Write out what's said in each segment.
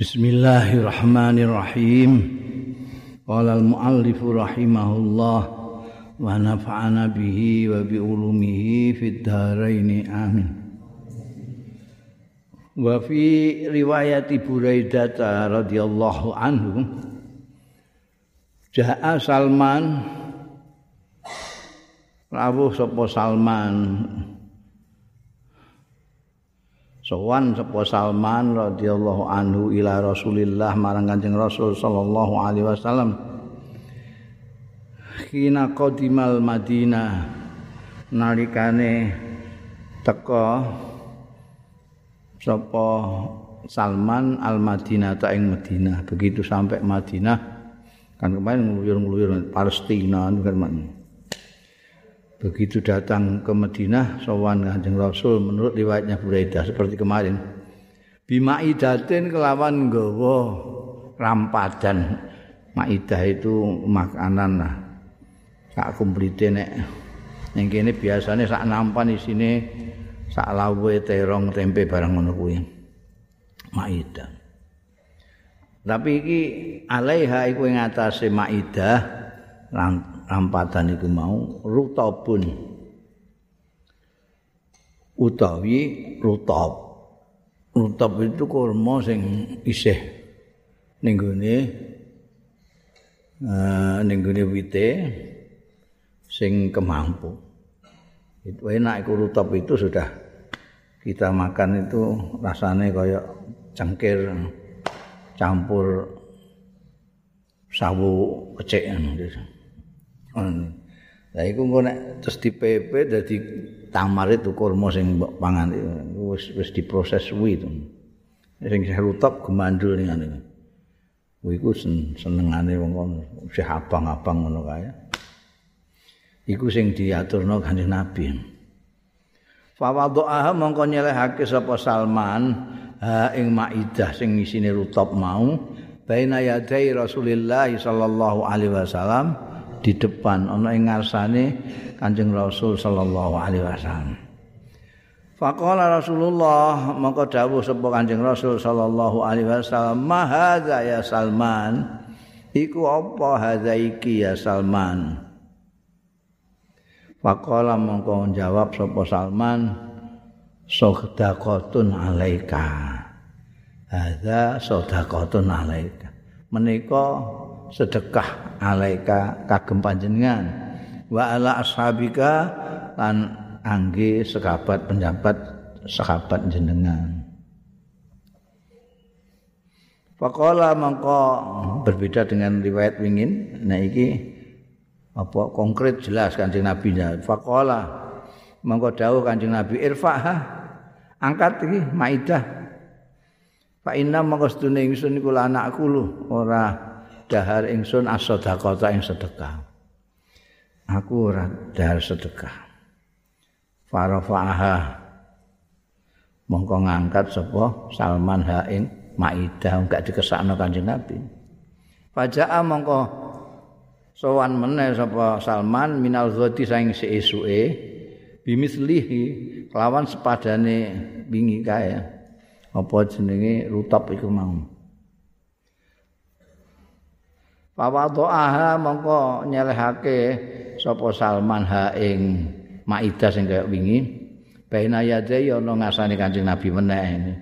Bismillahirrahmanirrahim. Qala al-muallif rahimahullah wa nafa'ana bihi wa bi ulumihi fid dharain amin. Wa fi riwayat Buraidah radhiyallahu anhu Ja'a Salman rawuh sapa Salman sowan sapa Salman radhiyallahu anhu ila Rasulillah marang Kanjeng Rasul sallallahu alaihi wasallam. Kina qadimal Madinah nalikane teka sapa Salman al Madinah ta ing Madinah. Begitu sampai Madinah kan kemarin ngeluyur-ngeluyur Palestina kan begitu datang ke Madinah sowan Kanjeng Rasul menurut riwayatnya Buraidah seperti kemarin. Bimaidatin kelawan nggawa rampadan. Maidah itu makanan lah. Sak kumplite nek. Ning kene biasane sak nampan isine sak lawe terong tempe barang ngono kuwi. Maidah. Tapi iki alaiha iku ing atase maidah rampatan iku mau rutabun utawi rutab rutab itu kurma sing isih ning gone uh, ning gone wite sing kemampu. Itu enak iku rutab itu sudah kita makan itu rasanya kayak cangkir campur sawu kecek gitu. Lah iku engko nek terus dipepe dadi tamar itu kurma sing mbok pangan wis wis diproses kuwi to. Sing rutop gemandul ning ngene. Kuwi ku senengane wong kono, isih abang-abang ngono kae. Iku sing diaturno Kanjeng Nabi. Fawadha'a mongko nyelehake sapa Salman ha ing maidah sing isine rutop mau baina yadai Rasulillah sallallahu alaihi wasallam di depan ana ing ngarsane Kanjeng Rasul sallallahu alaihi wasallam. Faqala Rasulullah maka dawuh sapa Kanjeng Rasul sallallahu alaihi wasallam, "Ma hadza ya Salman?" Iku apa hadza iki ya Salman? Faqala mongko jawab sapa Salman, "Sadaqatun alaika." Hadza sadaqatun alaika. Menika sedekah alaika kagem panjenengan. Wa ala ashabika lan angge sekabat penjabat sahabat jenengan. Pakola mangko berbeda dengan riwayat wingin. Nah iki apa konkret jelas kanjeng Nabi nya Pakola mangko dawuh kanjeng Nabi irfaha angkat iki maidah. Fa inna mangko sedune ingsun iku anakku lho ora dahar ingsun as-sadaqata ing sedekah. Aku ora dahar sedekah. Farafa'aha mongko ngangkat sapa Salman ha ing Maidah enggak dikesakno Kanjeng Nabi. Faja'a mongko sowan meneh sapa Salman minal ghadi saing seesuke bimislihi lawan sepadane wingi kae. Apa jenenge rutop iku mau. Fawadhaha mongko nyelehake sapa Salman ha ing Maidah sing kaya wingi baina yadai ana ngasane Kanjeng Nabi meneh.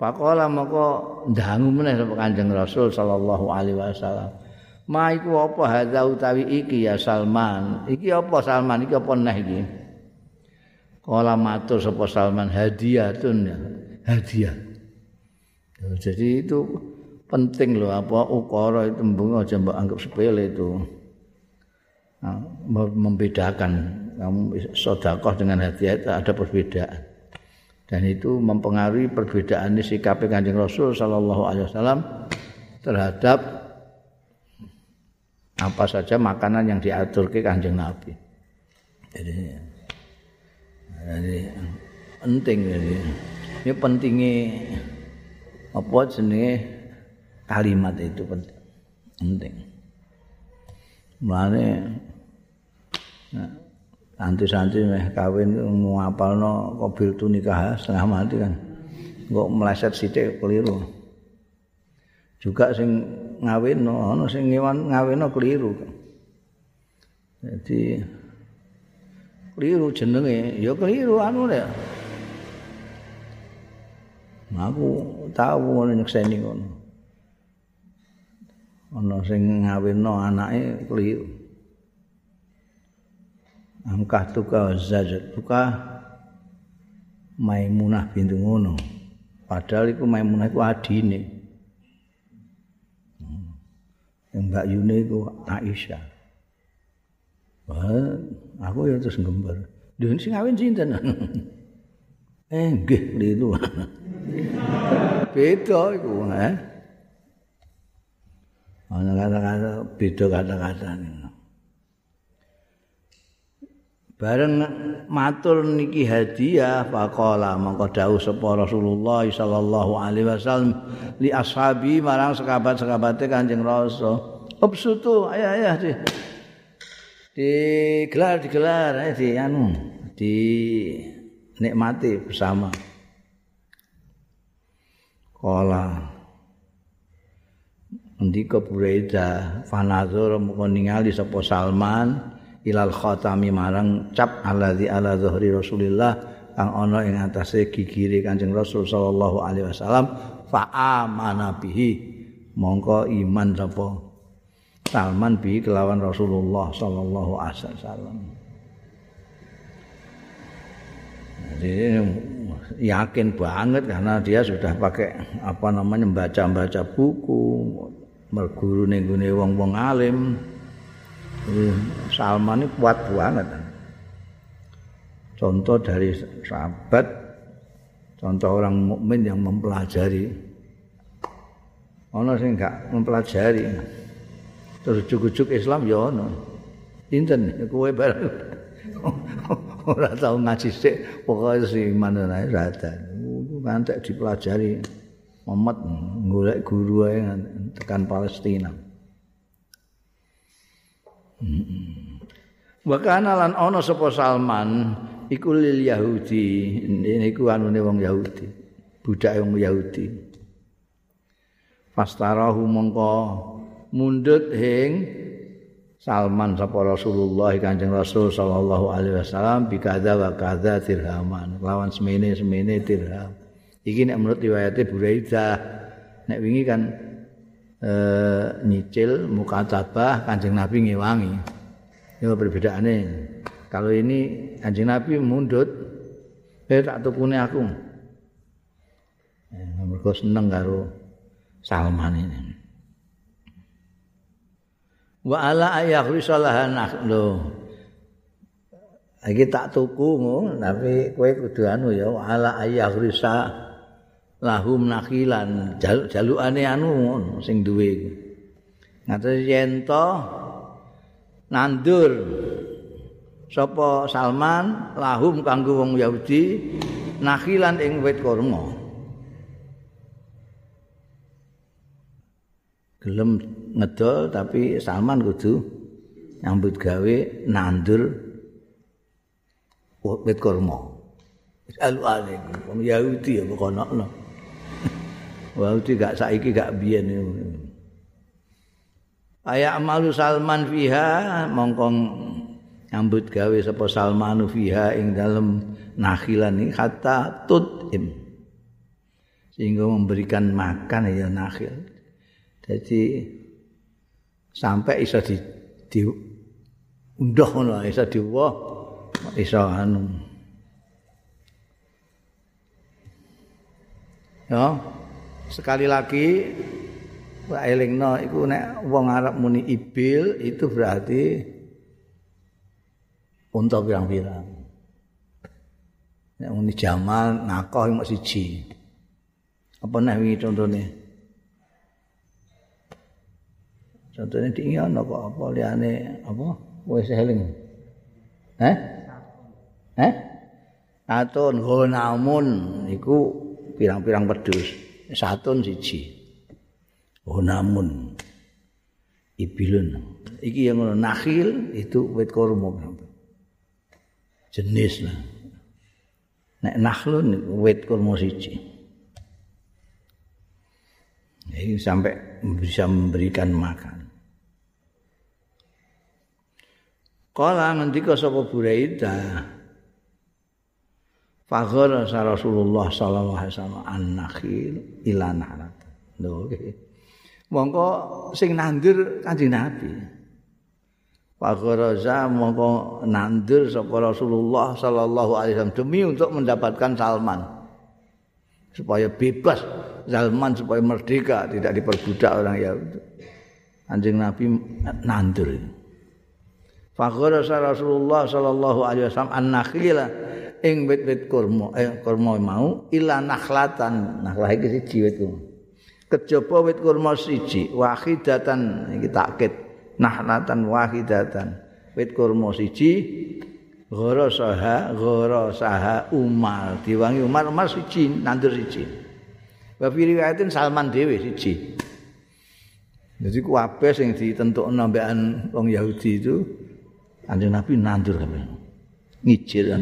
Pakola mongko ndangu meneh sapa Kanjeng Rasul sallallahu alaihi wasallam. Ma iku apa hadza utawi iki ya Salman? Iki apa Salman iki apa neh iki? Kala matur sapa Salman hadiahun ya. Hadiah. Jadi itu penting loh apa ukara itu mbung aja mbak anggap sepele itu. Nah, membedakan. Kamu sodakoh dengan hadiah itu ada perbedaan. Dan itu mempengaruhi perbedaan sikap kanjeng Rasul Shallallahu Alaihi Wasallam terhadap apa saja makanan yang diatur ke kanjeng Nabi. Jadi, jadi penting jadi. Ini pentingnya apa jenis kalimat itu penting. Mulane santri-santri meh kawin ngapalno kobil tu nikah setengah mati kan. Kok meleset sithik keliru. juga sing ngawinno ana sing ngewan ngawinno keliru jadi keliru jenenge ya keliru anu lek aku tahu ngono nyekseni ngono ana sing ngawinno anake keliru angkah tuka zajat tuka Maimunah bintu ngono padahal iku Maimunah iku adine yang Mbak Yuni iku Aisyah Wah, aku ya terus ngembar. Lha sing ngawin sinten? eh, nggih, itu. Beda iku, eh. Ana kata-kata beda kata-kata Bareng matur niki hadiah faqala mongko dawuh sapa Rasulullah sallallahu alaihi wasallam li ashabi marang sekabat-sekabate Kanjeng Rasul. Ubsutu ayo ayo di digelar digelar ayo di anu di nikmati bersama. Kala ndika Buraida fanazur mung ningali sapa Salman ilal khatami marang cap alladzi ala zuhri Rasulillah kang ana ing atase gigire Kanjeng Rasul sallallahu alaihi wasallam fa amana bihi. Mongko iman sapa Salman bi kelawan Rasulullah sallallahu alaihi wasallam. Jadi yakin banget karena dia sudah pakai apa namanya membaca-baca buku merguru ning wong-wong alim. Salman ini kuat banget. Contoh dari sahabat, contoh orang mukmin yang mempelajari. Ono sing enggak mempelajari. Terus cukup-cukup Islam ya ono. Inten kowe bareng. Ora tau ngaji sik, pokoke sing mana ae rada. Ngantek dipelajari. Muhammad golek guru ae tekan Palestina. Wa kana lan ana sapa Salman iku lil Yahudi, niku anune wong Yahudi, budak wong Yahudi. Pastarahu mongko mundut hing Salman sapa Rasulullah Kanjeng Rasul sallallahu alaihi wasallam bi kadza wa kadza dirhaman lawan semene semene dirham. Iki nek menurut riwayate Buraidah nek wingi kan eh, nyicil mukatabah Kanjeng Nabi ngewangi. Ya perbedaannya. Kalau ini Kanjeng Nabi mundut, eh tak tukune aku. Eh, mergo seneng karo Salman ini. Wa ala ayakhri salahan lho. Iki tak tuku tapi kowe kudu anu ya ala ayakhri lahum nakilan jalukane anu sing duwe. Ngaten yen nandur sapa Salman lahum kanggo wong Yahudi nakilan ing wit kurma gelem ngedol tapi Salman kudu nyambut gawe nandur wit kurma Alwane wong Yahudi ya pokoke Wah, itu gak saiki gak biyen Aya amalu Salman fiha mongkong nyambut gawe sapa Salmanu fiha ing dalem nakhilan iki hatta tutim. Sehingga memberikan makan ya nakhil. Jadi sampai iso di, di undah ngono iso diwah iso anu. Ya, sekali lagi Elingno iku nek wong Arab muni ibil itu berarti untuk pirang-pirang. Nek muni jamal nakoh mok siji. Apa nek wingi contone? Contone dingi kok apa liyane apa wis eling. Eh? Eh? Atun gonamun iku pirang-pirang wedhus. Satun siji. Oh namun ibilun. Iki yang ngono nakhil itu wit kurma. Jenis lah. Nek nakhlun wit kurma siji. Ini sampai bisa memberikan makan. Kala ngendika sapa Buraidah Faghara Rasulullah sallallahu alaihi wasallam an-nakhil ila nahrat. Lho Mongko sing nandur Kanjeng Nabi. Faghara mongko nandur sapa Rasulullah sallallahu alaihi wasallam demi untuk mendapatkan Salman. Supaya bebas Salman supaya merdeka tidak diperbudak orang Yahudi. Kanjeng Nabi nandur. Fakhara Rasulullah sallallahu alaihi wasallam an-nakhila ing wit-wit kurma eh kurma mau ila nakhlatan nakhlah iki siji wit kurma. Kejaba wit kurma siji wahidatan iki takkit nakhlatan wahidatan wit kurma siji ghara saha ghara saha Umar diwangi Umar Umar siji nandur siji. Wa fi riwayatin Salman dhewe siji. Jadi kuwabe sing ditentokno mbekan wong Yahudi itu Kanjeng Nabi nandur kabeh. Ngijir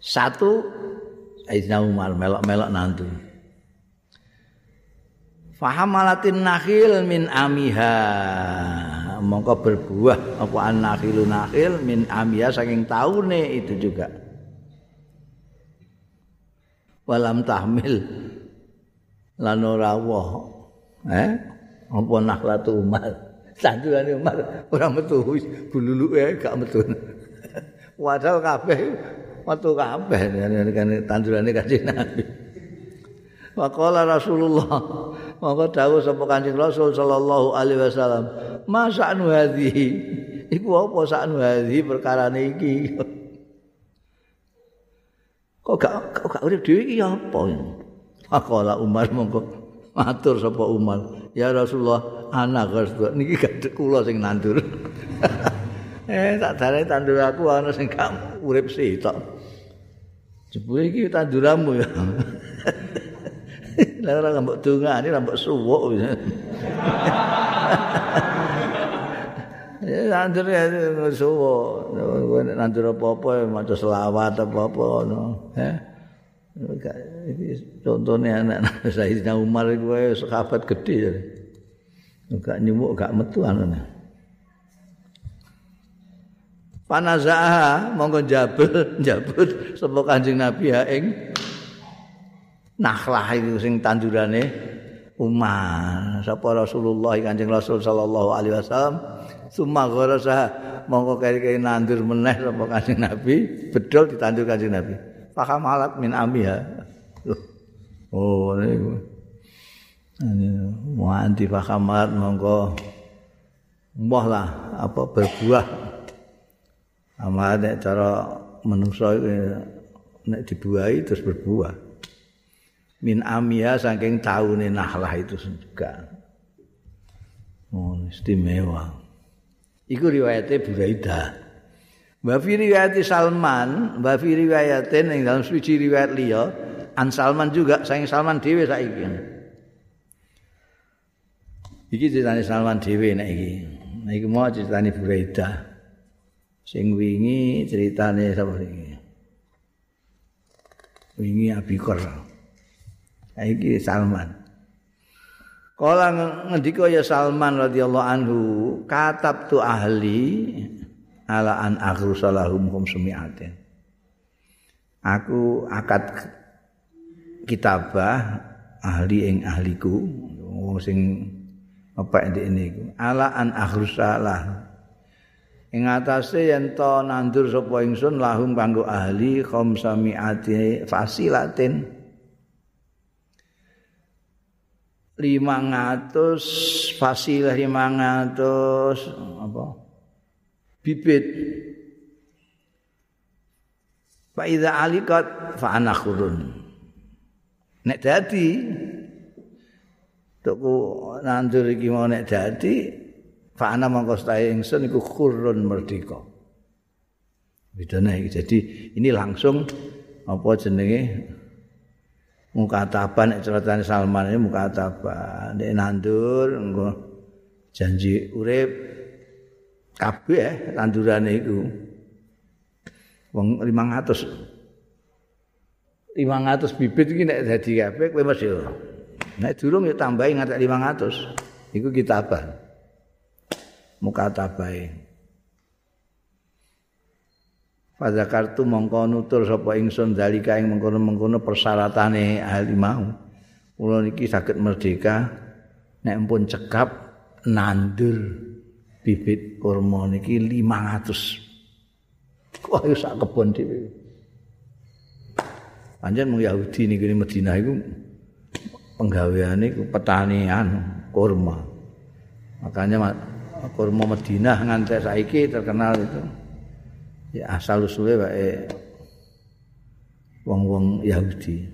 Satu Sayyidina Umar melok-melok nandur. Fahamalatin nakhil min amiha. Mongko berbuah apa an-nakhilu nakhil min amiha saking taune itu juga. Walam tahmil lan ora Eh? Apa nakhlatu Umar? tandurane Umar ora metu bululuke gak metu. Wadal kabeh metu kabeh tandurane kanjeng Nabi. Waqala Rasulullah monggo dawuh sapa Kanjeng Rasul sallallahu alaihi wasallam, "Masa'nu hadhihi?" Iku apa sa'nu hadhihi perkara iki? Kok gak kok gak urip dhewe iki apa? Waqala Umar monggo matur sapa Umar, "Ya Rasulullah, anak Gusti niki gak kula sing nandur. eh tak dalane tandur aku ana sing gak urip sitok. Jebule iki tanduramu ya. Lah ora mbok dongani ora mbok suwuk. Ya nandur ya suwuk. Nandur apa-apa maca selawat apa-apa ngono. Eh contohnya anak Sayyidina Umar itu sahabat gede ya. gak nyumuk gak metu anu Panazaha monggo jabel jabut sapa Kanjeng Nabi ha ing nakhlah iku sing tandurane Umar. Sapa Rasulullah Kanjeng Rasul sallallahu alaihi wasallam. Summa gharasa monggo kari-kari nandur meneh sapa Kanjeng Nabi. Bedol ditandur Kanjeng Nabi. Paham alat min amiha. Oh ini Mu'anti fakamat mongko mbah lah apa berbuah amal nek cara manusa nek dibuahi terus berbuah min amia saking taune nahlah itu juga oh istimewa iku riwayate Buraidah Wa fi riwayat Salman, wa fi riwayatin ing dalam suci riwayat liya, An Salman juga, saking Salman dhewe saiki. Iki ceritane Salman dhewe nek iki. Nek iki mau ceritane Buraidah. Sing wingi ceritane sapa iki? Wingi Abikor. Iki Salman. Kala ngendika ya Salman radhiyallahu anhu, katab tu ahli ala an aghrusalahum hum sumi'atin. Aku akad kitabah ahli ing ahliku wong sing apa ini iku ala an akhrusalah ing atase yen to nandur sapa ingsun lahum kanggo ahli khamsamiati fasilatin. 500 fasilah 500 apa? Bibit. Fa iza alikat fa ana khurun. Nek dadi tuku nandur iki mau nek dadi fa ana mongko stae ingsun iku khurun merdeka. Bidane iki. Jadi ini langsung apa jenenge? Mukataban nek ceritane Salman ini mukataban. Nek nandur engko janji urip. Kabeh eh, tandurane iku. Wong 500 500 500 bibit iki nek dadi kabeh kowe mesti. Nek durung yo tambahi nganti 500. Iku kitabah. Muka tabahe. Pada kartu mongko nutur sapa ingsun dalika ing mengkono-mengkono persyaratane ahli mau. Kula niki saged merdeka nek pun cekap nandur bibit kurma niki 500. Wah, iku sak kebon dhewe. Panjen mung Yahudi niki di Madinah iku penggaweane iku petanian kurma. Makanya kurma Madinah nganti saiki terkenal itu. Ya asal usule wae wong-wong Yahudi.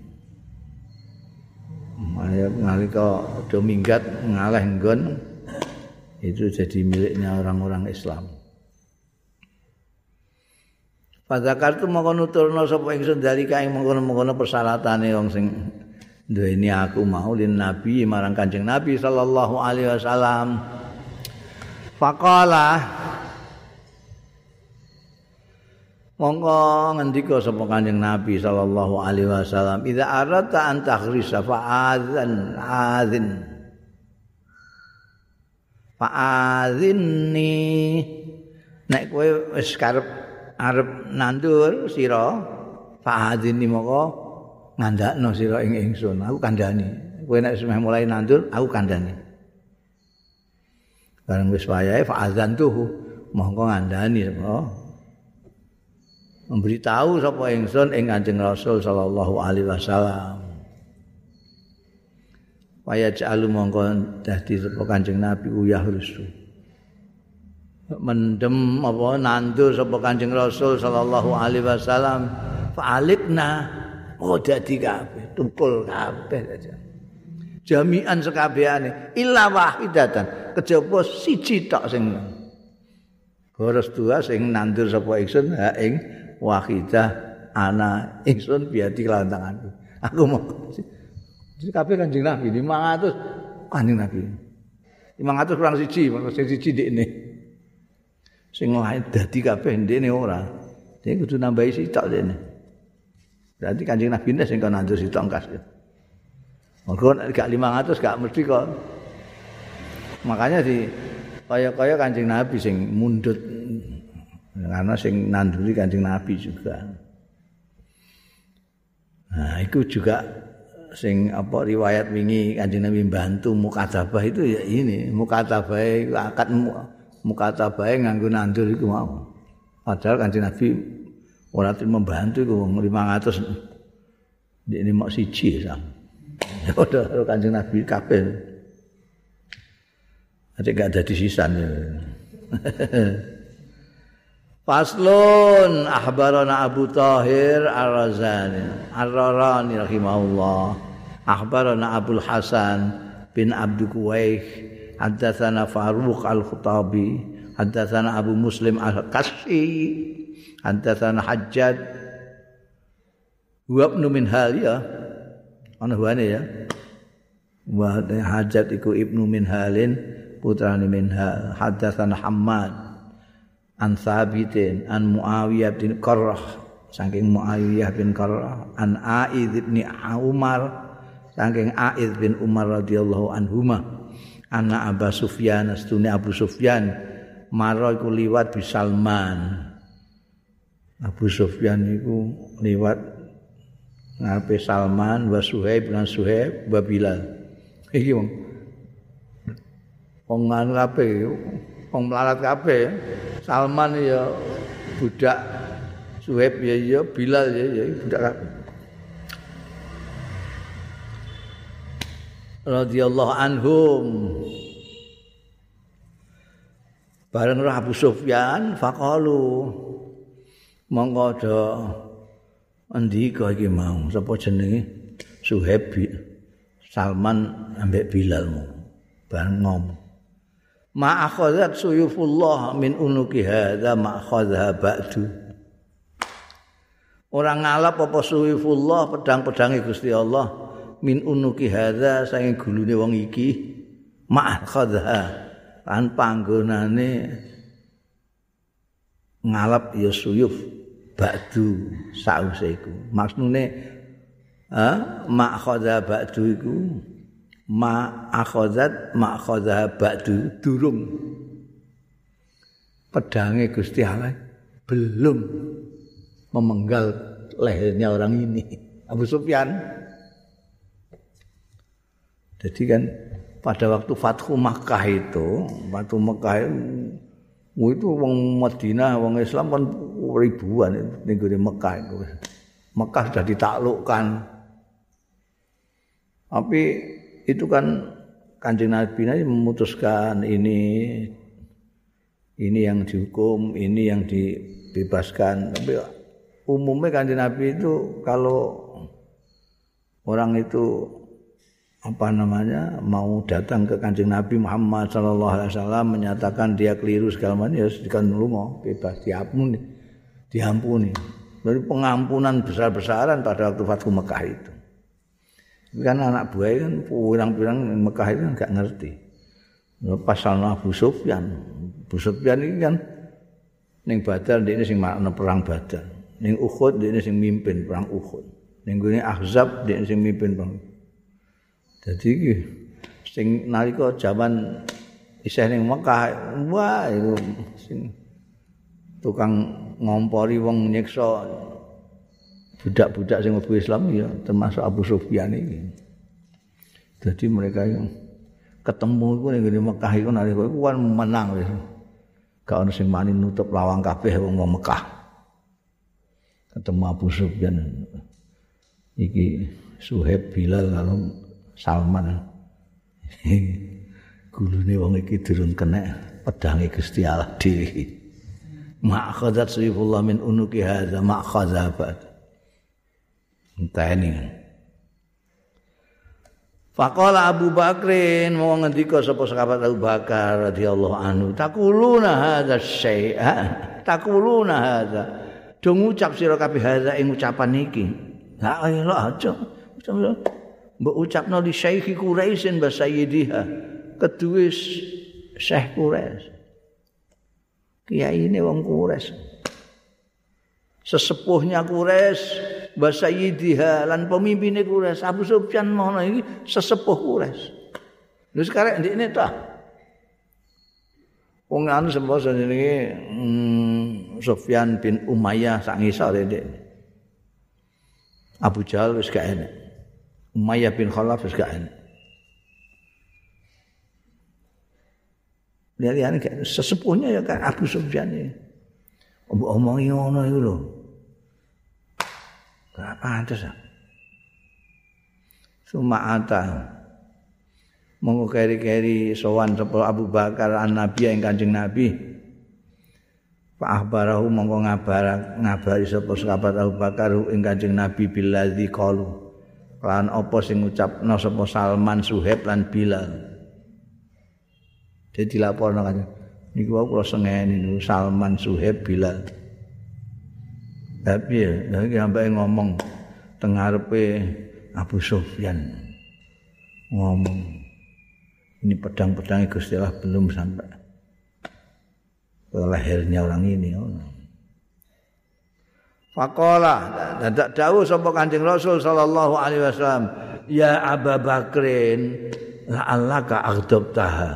Maya nalika do minggat ngaleh nggon itu jadi miliknya orang-orang Islam. Pada kartu mau nuturno sapa ingsun dalika ing mengkono-mengkono persyaratanane wong sing duweni aku mau lin nabi marang Kanjeng Nabi sallallahu alaihi wasallam. Faqala Monggo ngendika sapa Kanjeng Nabi sallallahu alaihi wasallam, "Idza aradta an takhrisa fa'adzan adzin." Fa'adzinni. Nek kowe wis karep arep nandur sira fa'adini moko ngandakno sira ing ingsun aku kandhani kowe nek mulai nandur aku kandhani bareng wis wayahe fa'adzantuhu mongko ngandani sapa memberitahu sapa ingsun ing Kanjeng Rasul sallallahu alaihi wasallam. Waya jalu mongko dadi sapa Kanjeng Nabi uyah rusuh mendem apa nandur sapa Kanjeng Rasul sallallahu alaihi wasallam. Fa'alikna oh dadi kabeh tukul kabeh aja. Jami'an sekabehane illa wahidatan kejaba siji tok sing Boros dua sing nandur sapa ingsun ha ing wahidah ana ingsun biati lawan tanganku aku mau Jadi kabeh kanjeng Nabi 500 kanjeng Nabi 500 kurang siji sing siji ndekne sing lain dadi kabeh ndene ora. Dene kudu nambahi sitok dene. Berarti Kanjeng Nabi ne sing kana nandur sitok kas. Mergo gak 500 gak mesti kok. Makanya di kaya-kaya Kanjeng Nabi sing mundut karena sing nanduri Kanjeng Nabi juga. Nah, itu juga sing apa riwayat wingi Kanjeng Nabi bantu mukatabah itu ya ini, mukatabah akad mukatabahe nganggo nandur iku mau. Padahal Kanjeng Nabi ora membantu iku 500 ini mok siji sam. Udah Kanjeng Nabi kabeh. Ada gak ada di sisan. Faslun ahbarana Abu Tahir Ar-Razani Ar-Rarani rahimahullah Ahbarana Abdul Hasan bin Abdul Kuwaih Haddatsana Faruq Al-Khutabi, haddatsana Abu Muslim Al-Kasfi, haddatsana Hajjaj Wa ibnu Minhal ya. Ana huwane ya. Wa Hajjaj iku ibnu Minhalin putrane Minhal. Haddatsana Hammad an Thabitin an Muawiyah bin Qarrah saking Muawiyah bin Qarrah an Aid bin Umar saking Aid bin Umar radhiyallahu anhumah anak Abu Sufyan astune Abu Sufyan maro iku liwat bi Salman Abu Sufyan iku liwat ngape Salman wa Suhaib lan Suhaib wa Bilal iki wong wong anu kabeh wong melarat kabeh. Salman ya budak Suhaib ya ya Bilal ya ya budak kabeh. Radhiyallahu anhum. Bareng Abu Sufyan faqalu monggo do andika iki mau? Sapa jenenge? Suhaib Salman ambek Bilal. Bareng ngomong ma akhadhat suyufullah min unuki hadza ma akhadha ba'du. Orang ngalap apa suyufullah pedang-pedange Gusti Allah min unuki hadza saking gulune wong iki ma'khadha lan panggonane ngalap ya suyuf ba'du sause iku maksudne ha ma khadha ba'du iku ma akhadzat ma khadha ba'du durung. Pedange Gusti Allah belum memenggal lehernya orang ini Abu Sufyan. Jadi kan pada waktu Fathu Makkah itu Fathu Makkah itu wong Madinah wong Islam kan ribuan ning di Mekah itu. Mekah sudah ditaklukkan. Tapi itu kan Kanjeng Nabi memutuskan ini ini yang dihukum, ini yang dibebaskan. Tapi umumnya kanjeng Nabi itu kalau orang itu apa namanya mau datang ke kanjeng Nabi Muhammad Sallallahu Alaihi Wasallam menyatakan dia keliru segala macam ya dikan lungo bebas diampuni diampuni dari pengampunan besar-besaran pada waktu Fathu Mekah itu kan anak buah kan pirang-pirang Mekah itu nggak ngerti pasal Abu Sufyan Abu Sufyan ini kan ning Badar ini sing makna perang Badar. Ning Uhud ini sing mimpin perang Uhud. Ning gone Ahzab ini sing mimpin perang. Jadi iki sing nalika jaman isih ning Mekah, wah itu sing tukang ngompori wong nyiksa budak-budak sing mlebu Islam ya termasuk Abu Sufyan ini. Jadi mereka yang ketemu iku ning Mekah iku nalika iku kan menang wis. gak ono sing mani nutup lawang kabeh wong Mekah. Ketemu Abu Sufyan. Iki Suhaib Bilal karo Salman. Gulune wong iki durung kena pedange Gusti Allah dhewe. Ma'khadzat sayfullah min unuki hadza ma'khadzabat. Kan. Faqala Abu Bakrin mau ngendika sapa sahabat Abu Bakar radhiyallahu anhu takuluna hadza syai'a takuluna hadza. Do ngucap sira kabeh hadza ing ucapan iki. La ayo aja. Mbok ucapno li syekh Quraisy ba sayyidiha kedue Syekh Quraisy. Kiai ini wong Quraisy. Sesepuhnya Quraisy wa sayyidiha lan pemimpine Quraisy Abu Sufyan mono iki sesepuh Quraisy. Lha sekarang ndekne ta. Wong anu sembo jenenge hmm, Sufyan bin Umayyah sak ngisor ndek. Abu Jahal wis gak enak. Umayyah bin Khalaf wis gak enak. Lihat-lihat sesepuhnya ya kan Abu Sufyan ini. Omong-omongin ngono itu loh. Gak pantes. Suma'ata. Monggo keri-keri sowan sapa Abu Bakar an Nabi ing Kanjeng Nabi. Pak Ahbarahu monggo ngabar ngabari sapa sahabat Abu Bakar ing Kanjeng Nabi billazi qalu. Lan apa sing ngucapno sapa Salman Suhaib lan Bilal. Jadi dilaporno kan. Niku kula sengeni Salman Suhaib Bilal. Tapi lagi sampai ngomong tengarepe Abu Sufyan ngomong ini pedang-pedang Gusti Allah belum sampai lahirnya orang ini. Fakola, dadak dawuh sapa Kanjeng Rasul sallallahu alaihi wasallam, ya Abu Bakrin, la'allaka aghdabtaha,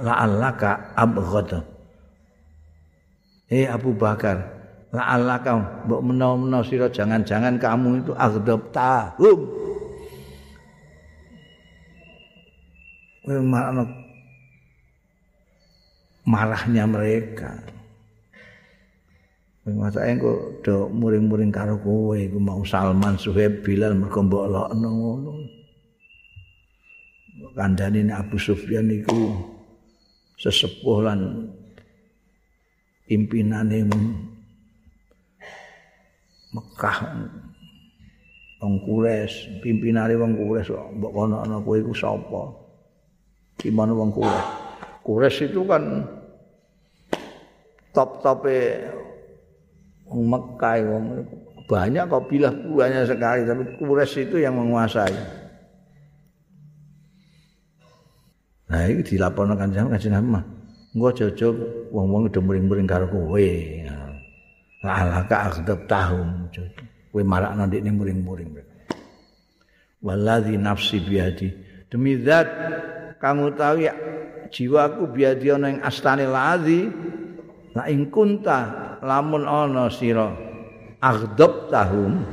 la'allaka abghadab. Eh Abu Bakar, la'allaka mbok menawa-menawa sira jangan-jangan kamu itu aghdab tahum marahnya mereka Masa engko do muring-muring karo kowe iku mau Salman Suhaib Bilal mergo mbok lokno ngono. Kandhane Abu Sufyan iku sesepuh lan pimpinane Mekah wong Quraisy, pimpinane wong Quraisy mbok kono ana kowe iku sapa? Gimana wong Quraisy? Quraisy itu kan top-tope wong Mekah wong banyak kok bilah banyak sekali tapi Quraisy itu yang menguasai. Nah, ini dilaporkan kanjeng kanjeng Nabi. Engko jojo wong-wong udah muring-muring karo kowe. Alaka akhdab tahum kowe marakno ndekne muring-muring. Waladzi nafsi biadi demi zat tahu ya jiwaku biadi ana ing astane ladzi la ing kunta lamun ana sira aghdab tahum.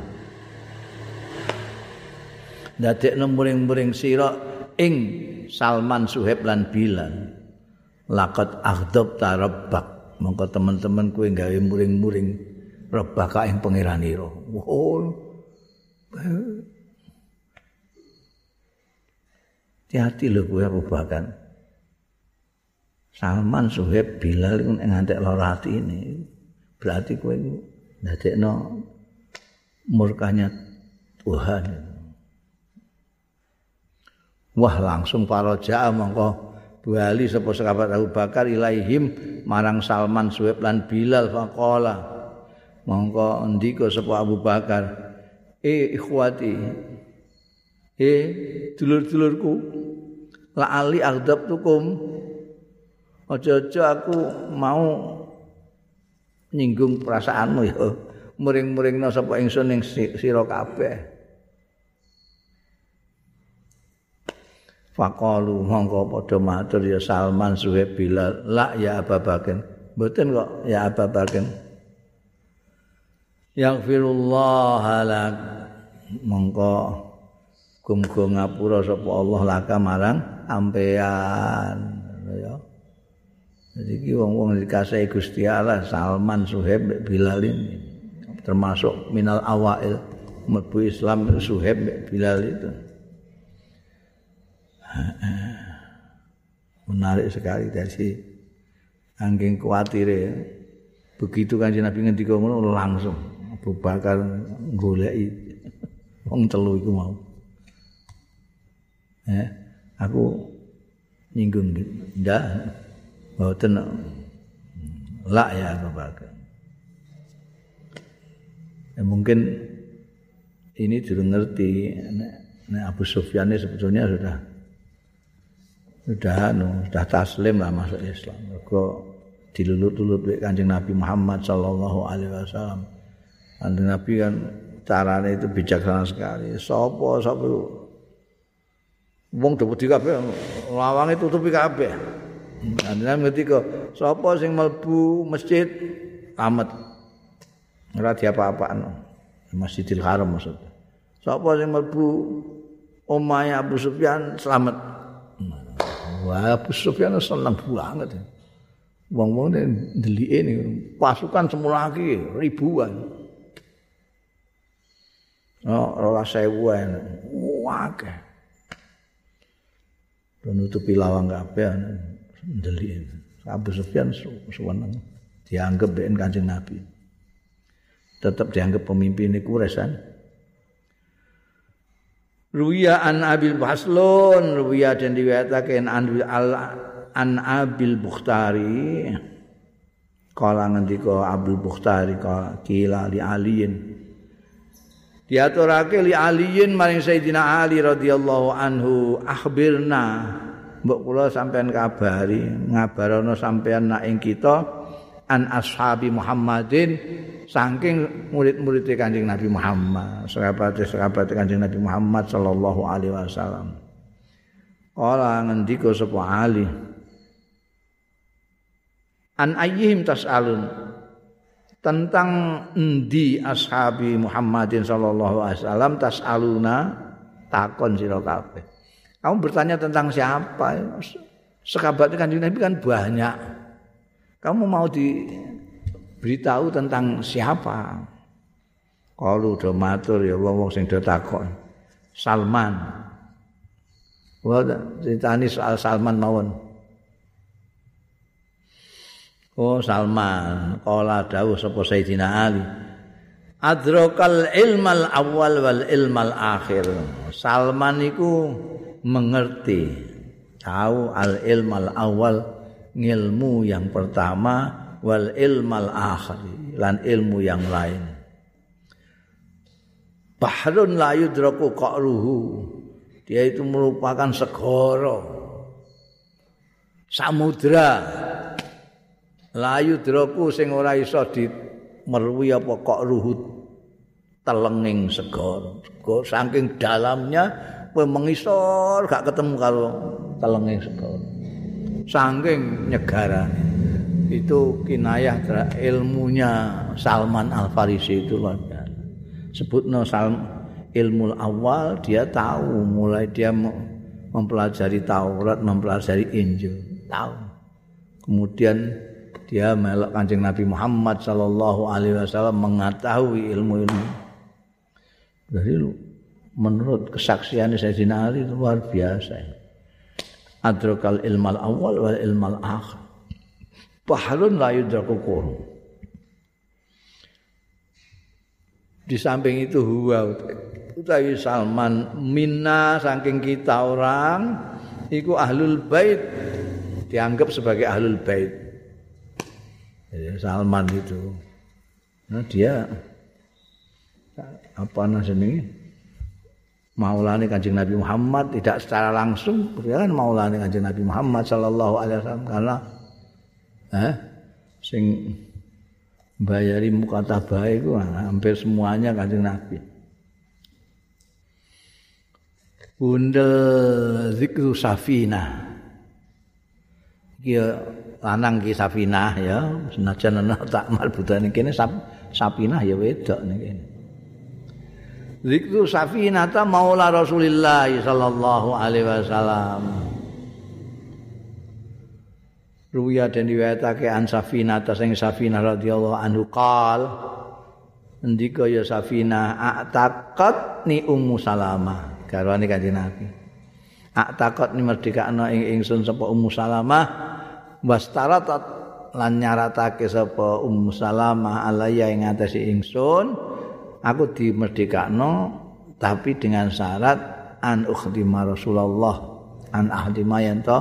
Dadekno muring-muring sira ing Salman Suhaib lan Bilal. Laqad aghdab tarabbak mongko teman-teman kuwi gawe muring-muring rebaka ing pangeranira oh hati-hati lho kowe rubakan Salman Suhaib Bilal iku ngantek lara ati ini berarti kowe ndadekno murkanya Tuhan. Wah langsung para jaa mongko bali sapa sahabat Abu Bakar ilaihim marang Salman Suhaib lan Bilal faqala mongko ndika sapa Abu Bakar eh ikhwati eh dulur-dulurku la ali tukum aja-aja aku mau nyinggung perasaanmu ya muring-muringna sapa ingsun ning sira kabeh Faqalu mongko padha matur ya Salman Suhaib Bilal. La ya Abu Bakar mboten kok ya Abu Bakar Yaghfirullah lak mongko muga ngapura sapa Allah laka marang ampean. Ya. Jadi ki wong-wong dikasih Gusti Allah Salman Suhaib Bilal ini. Termasuk minal awail mlebu Islam Suhaib Bilal itu menarik sekali dari angking kuatir ya. begitu kan Nabi ngendika ngono langsung Abu Bakar goleki wong telu iku mau. Eh, aku nyinggung ndak mboten la ya Abu Bakar ya, mungkin ini juga ngerti nek, Abu Sufyan sebetulnya sudah sudah anu sudah taslim lah masuk Islam. Kok dilulut-lulut kanjeng Nabi Muhammad Sallallahu Alaihi Wasallam. Kanjeng Nabi kan caranya itu bijaksana sekali. Sopo sopo wong di kabeh lawange tutupi kabeh. Anda ngerti kok sapa sing mlebu masjid? Amat. Ora diapa-apaan Masjidil Haram maksudnya. Sapa sing mlebu? Omahe Abu Sufyan selamat wah Abu Sufyan seneng banget. Wong-wong ndelike ini pasukan semula lagi ribuan. Oh rola sewuan wah menutupi lawang kabeh ndelik Abu Sufyan suweneng dianggap ben Kanjeng Nabi. Tetap dianggap pemimpin iku resan Ruya an Abil Baslun Ruya dan diwetake an al an Abil Bukhtari. Kala ngendika Abdul Bukhtari kala kila li aliyin. Diaturake li aliyin maring Sayyidina Ali radhiyallahu anhu akhbirna. Mbok kula sampean kabari ngabarono sampean nak ing kita an ashabi Muhammadin saking murid-murid Kanjeng Nabi Muhammad sahabat-sahabat Kanjeng Nabi Muhammad sallallahu alaihi wasallam Kala ngendika sapa Ali An ayyihim tas'alun tentang endi ashabi Muhammadin sallallahu alaihi wasallam tas'aluna takon sira kabeh. Kamu bertanya tentang siapa? Sekabat kanjeng Nabi kan banyak. Kamu mau diberitahu tentang siapa? Kalau udah matur ya wong-wong sing do takon. Salman. Wah, ceritani soal Salman mawon. Oh Salman, kala dawuh sapa Sayyidina Ali. Adrakal ilmal awal wal ilmal akhir. Salman iku mengerti tahu al ilmal awal ngilmu yang pertama wal ilmal akhir lan ilmu yang lain. Bahrun la yudraku qa'ruhu. Dia itu merupakan segoro samudra layu droku sing ora iso dimerwi apa kok ruhut telenging segara. Segara saking dalamnya kowe mengisor gak ketemu karo telenging segara. Saking nyegarane. Itu kinayah ilmunya Salman Al Farisi itu luar biasa. Sebutno Salman ilmu awal dia tahu mulai dia mempelajari Taurat, mempelajari Injil, tahu. Kemudian dia melok Kanjeng Nabi Muhammad sallallahu alaihi wasallam mengetahui ilmu-ilmu Jadi menurut kesaksian Sayyidina Ali luar biasa. Adrakal ilmal awal wal ilmal akhir. Bahrun la yudraku Di samping itu huwa. Utawi Salman minna saking kita orang iku ahlul bait. Dianggap sebagai ahlul bait. Salman itu. Nah dia apa namanya Maulani kanjeng Nabi Muhammad tidak secara langsung kan Maulani kanjeng Nabi Muhammad Sallallahu Alaihi Wasallam karena eh, sing bayari muka tabai itu hampir semuanya kanjeng Nabi. Bundel zikru safina. Kia lanang ki safina ya, senajan ana tak malbutane kene sap, sapinah ya wedok niki. Zikru safinata maula Rasulillah sallallahu alaihi wasallam. Ruya dan riwayatake an safinata sing safinah radhiyallahu anhu qal ndika ya safinah a'taqat ni ummu salama garwane kanjeng Nabi. A'taqat ni merdekakno ing ingsun sapa ummu salama wastaratat lan nyaratake sapa ummu salama alaya ing atase ingsun aku dimerdekakno tapi dengan syarat an ukhdima Rasulullah an ahdima yen to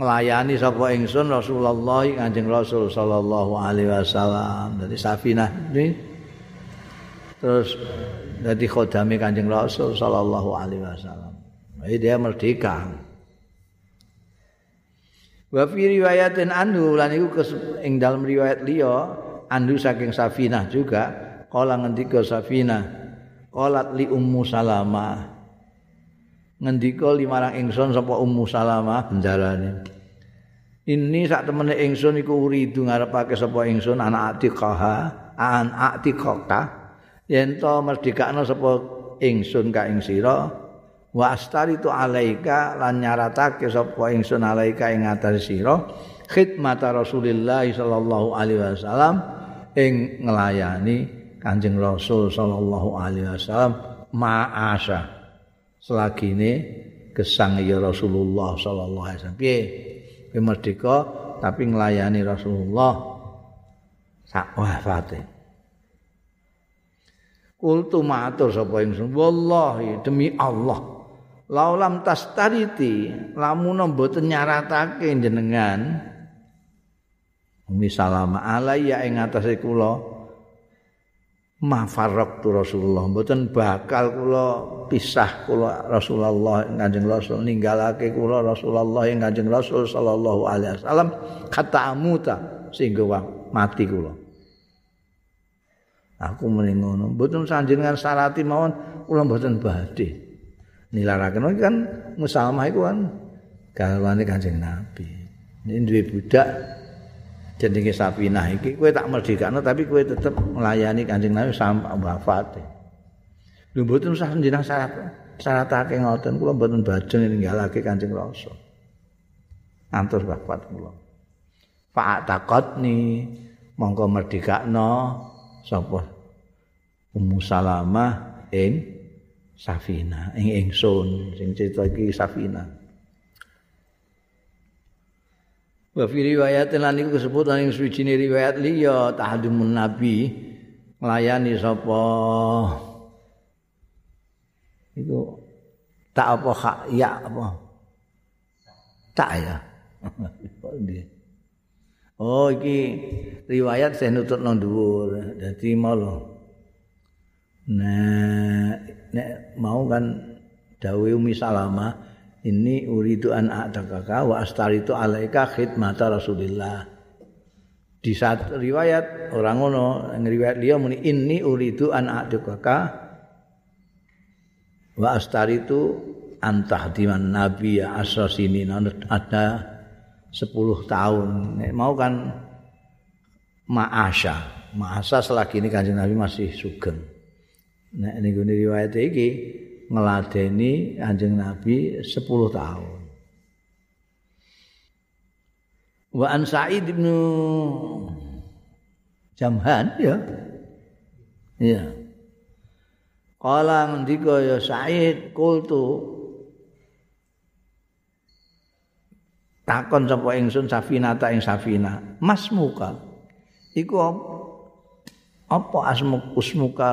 nglayani sapa ingsun Rasulullah Kanjeng Rasul sallallahu alaihi wasallam. Dari Safinah ini terus jadi khodami Kanjeng Rasul sallallahu alaihi wasallam. Jadi dia merdeka. Wa fi riwayatin anhu lan iku ing dalam riwayat liya anhu saking Safinah juga kala ngendika Safina qalat li ummu salama. Ngendika limarang ingsun sapa ummu salama bendarane ini sak temene ingsun iku uridu ngarepake sapa ingsun anak atiqaha an atiqaka yen to merdekakno sapa ingsun ka ing sira wa astaritu alaika lan nyaratake sapa ingsun alaika ing atas sira khidmata Rasulillah sallallahu alaihi wasallam ing nglayani Kanjeng Rasul sallallahu alaihi wasallam ma'asa selagi ini gesang ya Rasulullah sallallahu alaihi wasallam. Piye? Merdeka? Tapi nglayani Rasulullah sak wafate. Kultu matur sapa ingsun? Wallahi demi Allah laulam tastariti lamun mboten nyaratake jenengan misalama alayya ing atase kula mafarraq tu Rasulullah. Mboten bakal kula pisah kula Rasulullah Kanjeng Rasul. Ninggalake kula Rasulullah ing Kanjeng Rasul sallallahu alaihi wasallam. Kata amuta sehingga mati kula. Aku muni ngono. Mboten sanjenengan syarati mawon kula mboten badhe. Nilaraken kan musalmah iku kan garwane Kanjeng Nabi. Ini duwe budak jenenge Safinah iki kowe tak merdekakno tapi kowe tetep melayani Kanjeng Nabi sampai wafat. Lho mboten usah jeneng syarat syaratake ngoten kula mboten bajeng ninggalake Kanjeng Rasul. Antus wafat kula. Fa taqatni mongko merdekakno sapa Ummu Salamah ing Safina ing ingsun sing cerita iki Safina. Wa fi riwayat lan iku disebut ing suwijine riwayat liya tahdumun nabi nglayani sapa? Iku tak apa hak ya apa? Tak ya. Oh iki riwayat saya nutut nang dhuwur dadi mau nah nek mau kan dawuh Umi Salamah ini uridu an a'takaka wa astaritu alaika khidmata Rasulillah. di saat riwayat orang ngono riwayat liya muni inni uridu an a'dukaka wa astaritu antah diman nabi ya asasini ada 10 tahun. Nek mau kan ma'asya ma'asa selagi ini kanjeng nabi masih sugeng. Nek ini riwayat iki ngeladeni kanjeng nabi 10 tahun. Wa an Sa'id bin Jamhan ya. Ya. Kala ngendika ya Sa'id kultu takon sapa ingsun Safinata ing Safina. Mas muka. Iku apa asmuk usmuka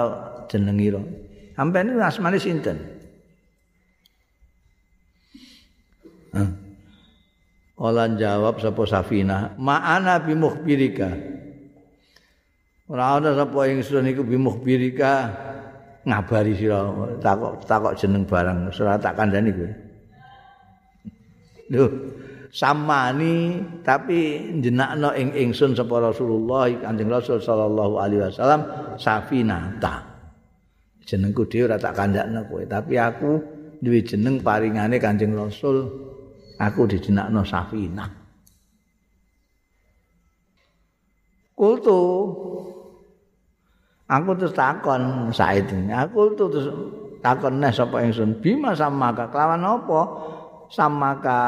jenengira sampeyan asmane sinten Kala jawab sapa Safina, "Ma'ana bi mukhbirika." Ora ana sapa ingsun iku bi mukhbirika ngabari sira takok takok jeneng barang ora tak kandhani kowe. Lho, samani tapi jenakno ing ingsun sapa Rasulullah Kanjeng Rasul sallallahu alaihi wasallam Safina ta. Jenengku dhewe ora tak kandhakno kowe, tapi aku duwe jeneng paringane Kanjeng Rasul aku dijenakno Safina. Kultu aku terus takon Said. Aku terus takon nih sapa ingsun bima sama ka kelawan apa sama ka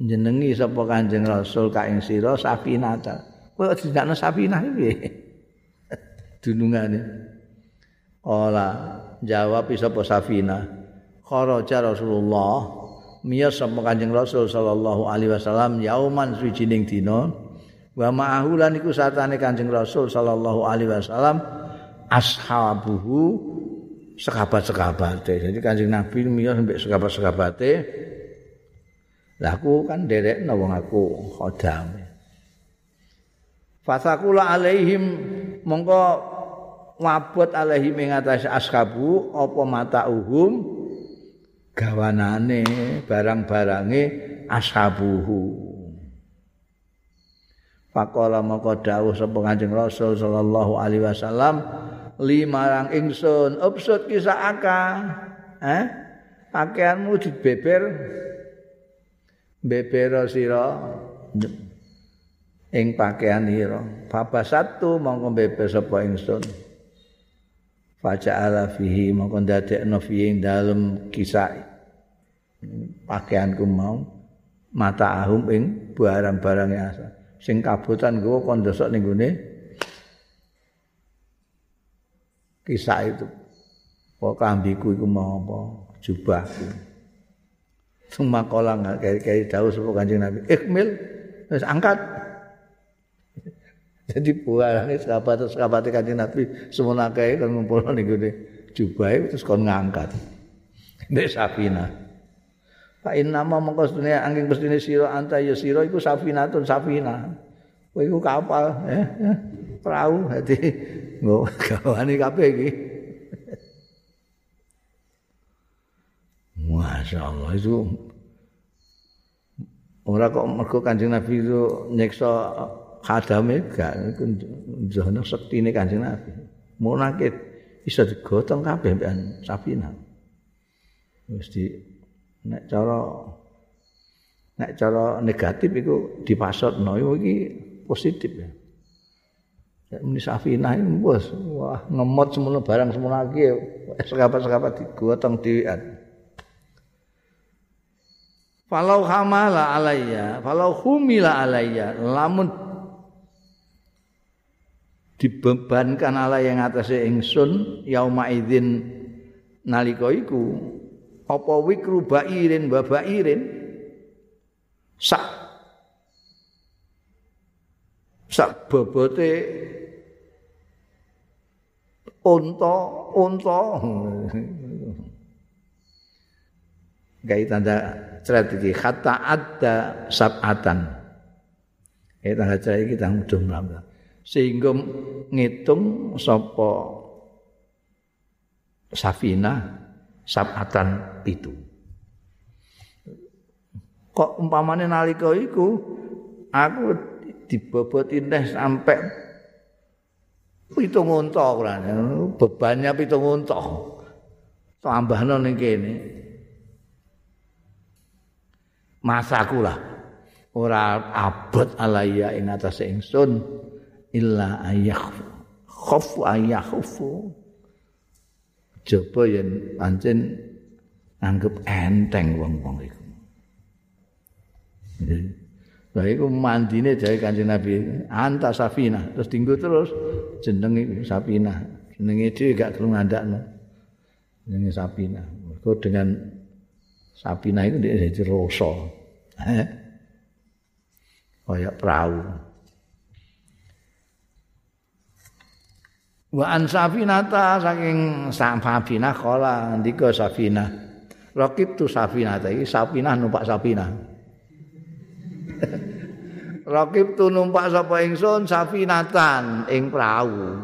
jenengi sapa Kanjeng Rasul ka ing sira Safina ta. Kowe dijenakno Safina iki. Dunungane. Ora jawab sapa Safina. kharaja Rasulullah miyas sapa Kanjeng Rasul sallallahu alaihi wasallam yauman suwijining dina wa ma'ahu lan iku satane Kanjeng Rasul sallallahu alaihi wasallam ashabuhu sekabat-sekabate. Jadi Kanjeng Nabi miyas sampai sekabat-sekabate. Lah aku kan derekno wong aku khodam. Fasakula alaihim mongko wabot alaihim ing atase ashabu apa mata uhum? Gawanane barang-barange ashabuhu Pakola maka dawuh sapa Kanjeng Rasul sallallahu alaihi wasallam limarang ingsun upsut kisah aka. Eh? Pakaianmu dibeber? Beber sira? Ing pakaian ira baba satu mongko beber sapa ingsun faja'ala fihi mongko ndadekno fihi dalem kisah pakaianku mau mata ahum ing barang-barang asa sing kabutan gua kon ndosok ning gone kisah itu kok kambiku iku mau apa jubahku Suma kolang kayak tahu sebab kanjeng Nabi. Ikmil, terus angkat. Jadi buahane sahabat-sahabat Kanjeng Nabi semono kae kan ngumpul ning gone jubahe terus kon ngangkat. Nek Safina. Fa inna ma mongko sedune angking mestine sira anta ya sira iku Safinatun Safina. Kowe iku kapal, eh, eh perahu dadi nggo gawane kabeh iki. Masya Allah itu Ora kok mergo Kanjeng Nabi itu nyeksa khadame gak njono sektine Kanjeng Nabi. Munake iso digotong kabeh mbekan Safina. Wis di nek cara nek cara negatif iku dipasotno iki positif ya. Nek muni Safina iki bos, wah ngemot semono barang semono iki sekapat-sekapat digotong dhewean. Falau hamala alayya, falau humila alayya, lamun dibebankan ala yang atasnya ingsun yauma idzin nalika iku apa wikru bairin wa bairin? Sak. Sak bobote unta unta. Gawe tanda ceret iki kata ada sabatan. Gawe tanda ceret iki tang mudhun sehingga ngitung sapa Safina sabatan itu. Kok umpamane nalika iku aku diboboti teh sampai pitung unta bebannya pitung unta. Tambahno ning kene. Masaku lah ora abot alaya ing atas ingsun illa ayah khofu ayah khofu coba yen pancen anggap enteng wong-wong iku Lah iku mandine jare Kanjeng Nabi, anta Safina, terus dinggo terus jeneng iku Safina. Jenenge dhewe gak gelem ngandakno. Jenenge Safina. Mergo dengan Safina itu dia jadi rasa. Eh? Kayak perahu. Wa an Safinata saking Safina kala ndika Safina. Rakib tu Safinata iki Safina numpak Safina. Rakib tu numpak sapa ingsun safinatan ing prau.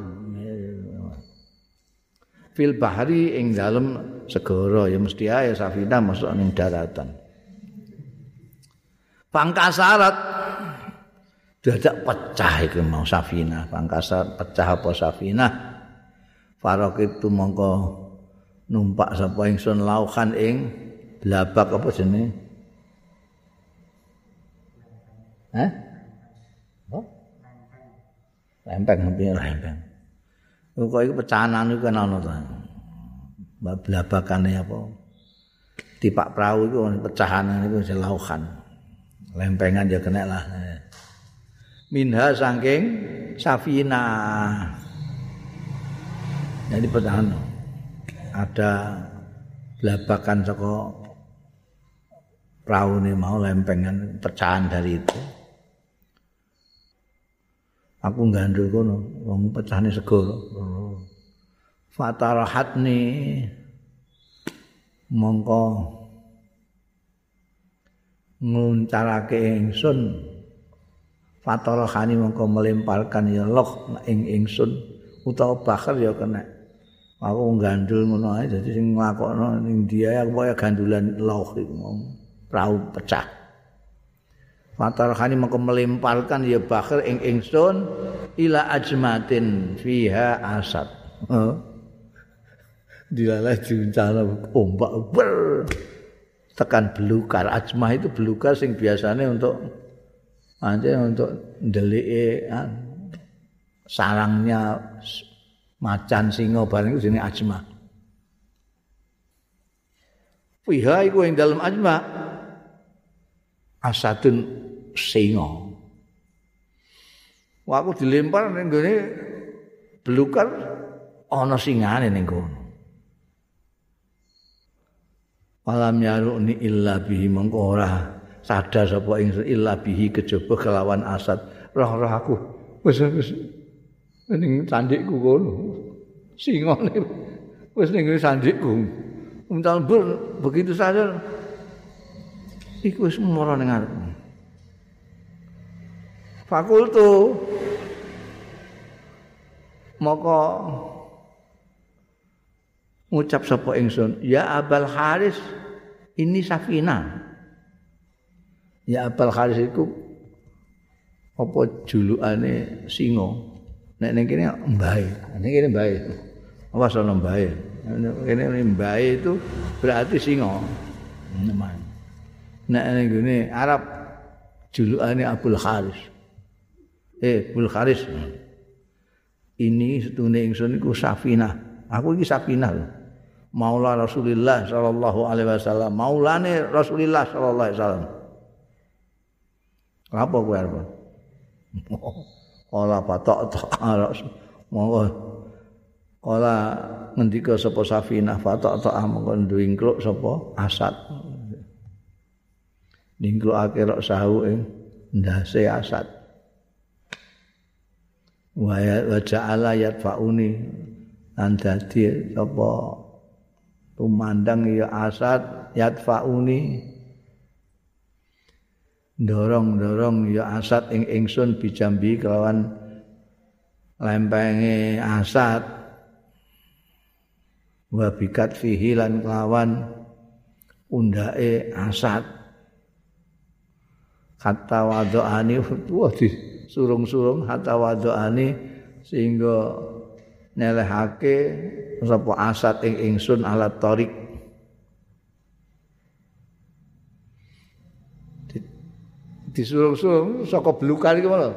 Fil bahri ing dalem segara ya mesti ae safina masuk ning daratan. Pangkasarat dadak pecah iku mau safina, pangkasar pecah apa safina. Farakib tu mongko numpak sapa ingsun laukan ing blabak apa jenenge? Hah? Oh? Lempeng hampir lempeng. Kok iku pecahanan iku kan ana to. Blabakane apa? Tipak perahu iku pecahan iku selauhan. Lempengan ya kena lah. Minha saking Safina. Jadi pecahan ada blabakan saka perahu ini mau lempengan pecahan dari itu. aku gandul kono wong pecahne segara fatarahatni mongko nguncarake ingsun fatarahani mongko melemparkan ya loh ing ingsun. Utawa bakar ya kena. Aku gandul ngono ae dadi sing nglakokno ning dia aku kaya gandulan loh iku prau pecah. Fatarhani mengko melemparkan ya bakhir ing ingsun ila ajmatin fiha asad. Dilalah diuncana ombak ber. Tekan belukar. Ajmah itu belukar sing biasanya untuk aja untuk ndelike sarangnya macan singa bareng itu jenenge ajmah. Fiha iku ing dalam ajmah asadun singa. Wah aku dilempar ning gone belukar ana singane ning kono. Malam yaruni illa bihi mengko sadar sapa ingsun illa bihi kejaba kelawan asad. Roh-roh aku. Wis wis. Ning candikku kono. Singane wis ning candikku untal begitu saja. Iku wis mara ning arepku fakultu. Maka ngucap sapa ingsun ya abal haris ini safina ya abal haris iku apa julukane singa? Nek ning kene mbae ning kene mbae apa sono mbae kene mbae itu berarti singa. Nek ning Arab julukane Abul Haris eh Bul Kharis. Ini setune ingsun iku Safinah. Aku iki Safinah Maula Rasulullah sallallahu alaihi wasallam. Maulane Rasulullah sallallahu alaihi wasallam apa kowe arep Kala patok tok monggo. Kala ngendika sapa Safinah patok tok monggo ndingkluk sapa Asad. Ndingklukake rok sahu ndase Asad. Wa ja'ala yadfauni lan dadi apa tumandang ya asad yadfauni dorong-dorong ya asad ing ingsun bijambi kelawan lempenge asad wa bikat fihi lan kelawan undake asad kata wadoani wah di surung-surung kata wadoani sehingga nelehake sapa asat ing ingsun alat torik disurung-surung saka belukan iki lho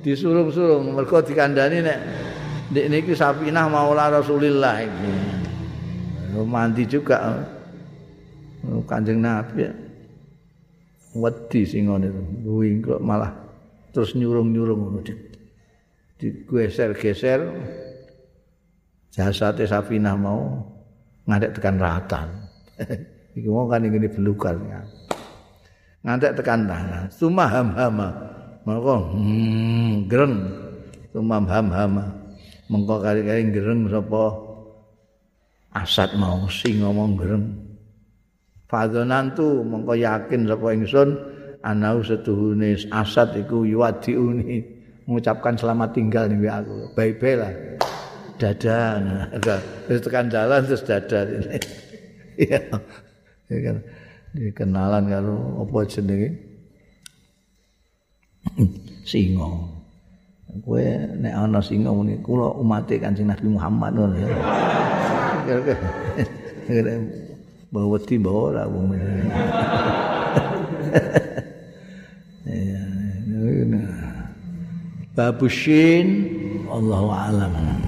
disurung-surung mergo dikandani nek nek niki Sapinah maula Rasulillah iki. Mandi juga. Kanjeng Nabi wedi singone kuwi kok malah terus nyurung-nyurung ngono di, di geser-geser jasate Sapinah mau ngadek tekan ratan. Iki mau kan ngene belukan ya. Ngantek tekan tanah sumah ham-hama mengko hmm, greng sumah ham-hama mengko kali-kali greng sapa? Asat mau sing ngomong greng fadhonan tu mengko yakin sapa ingsun anau setuhune asat iku yuwadiuni. Mengucapkan selamat tinggal nih aku. Bye-bye lah. Dada terus tekan jalan terus dada iya kan kenalan karo apa jenenge? Singa. Kowe nek ana singa muni kula umat Kanjeng Nabi Muhammad ngono ya. Kira bawa wedi bawa ora wong Babushin Allahu a'lam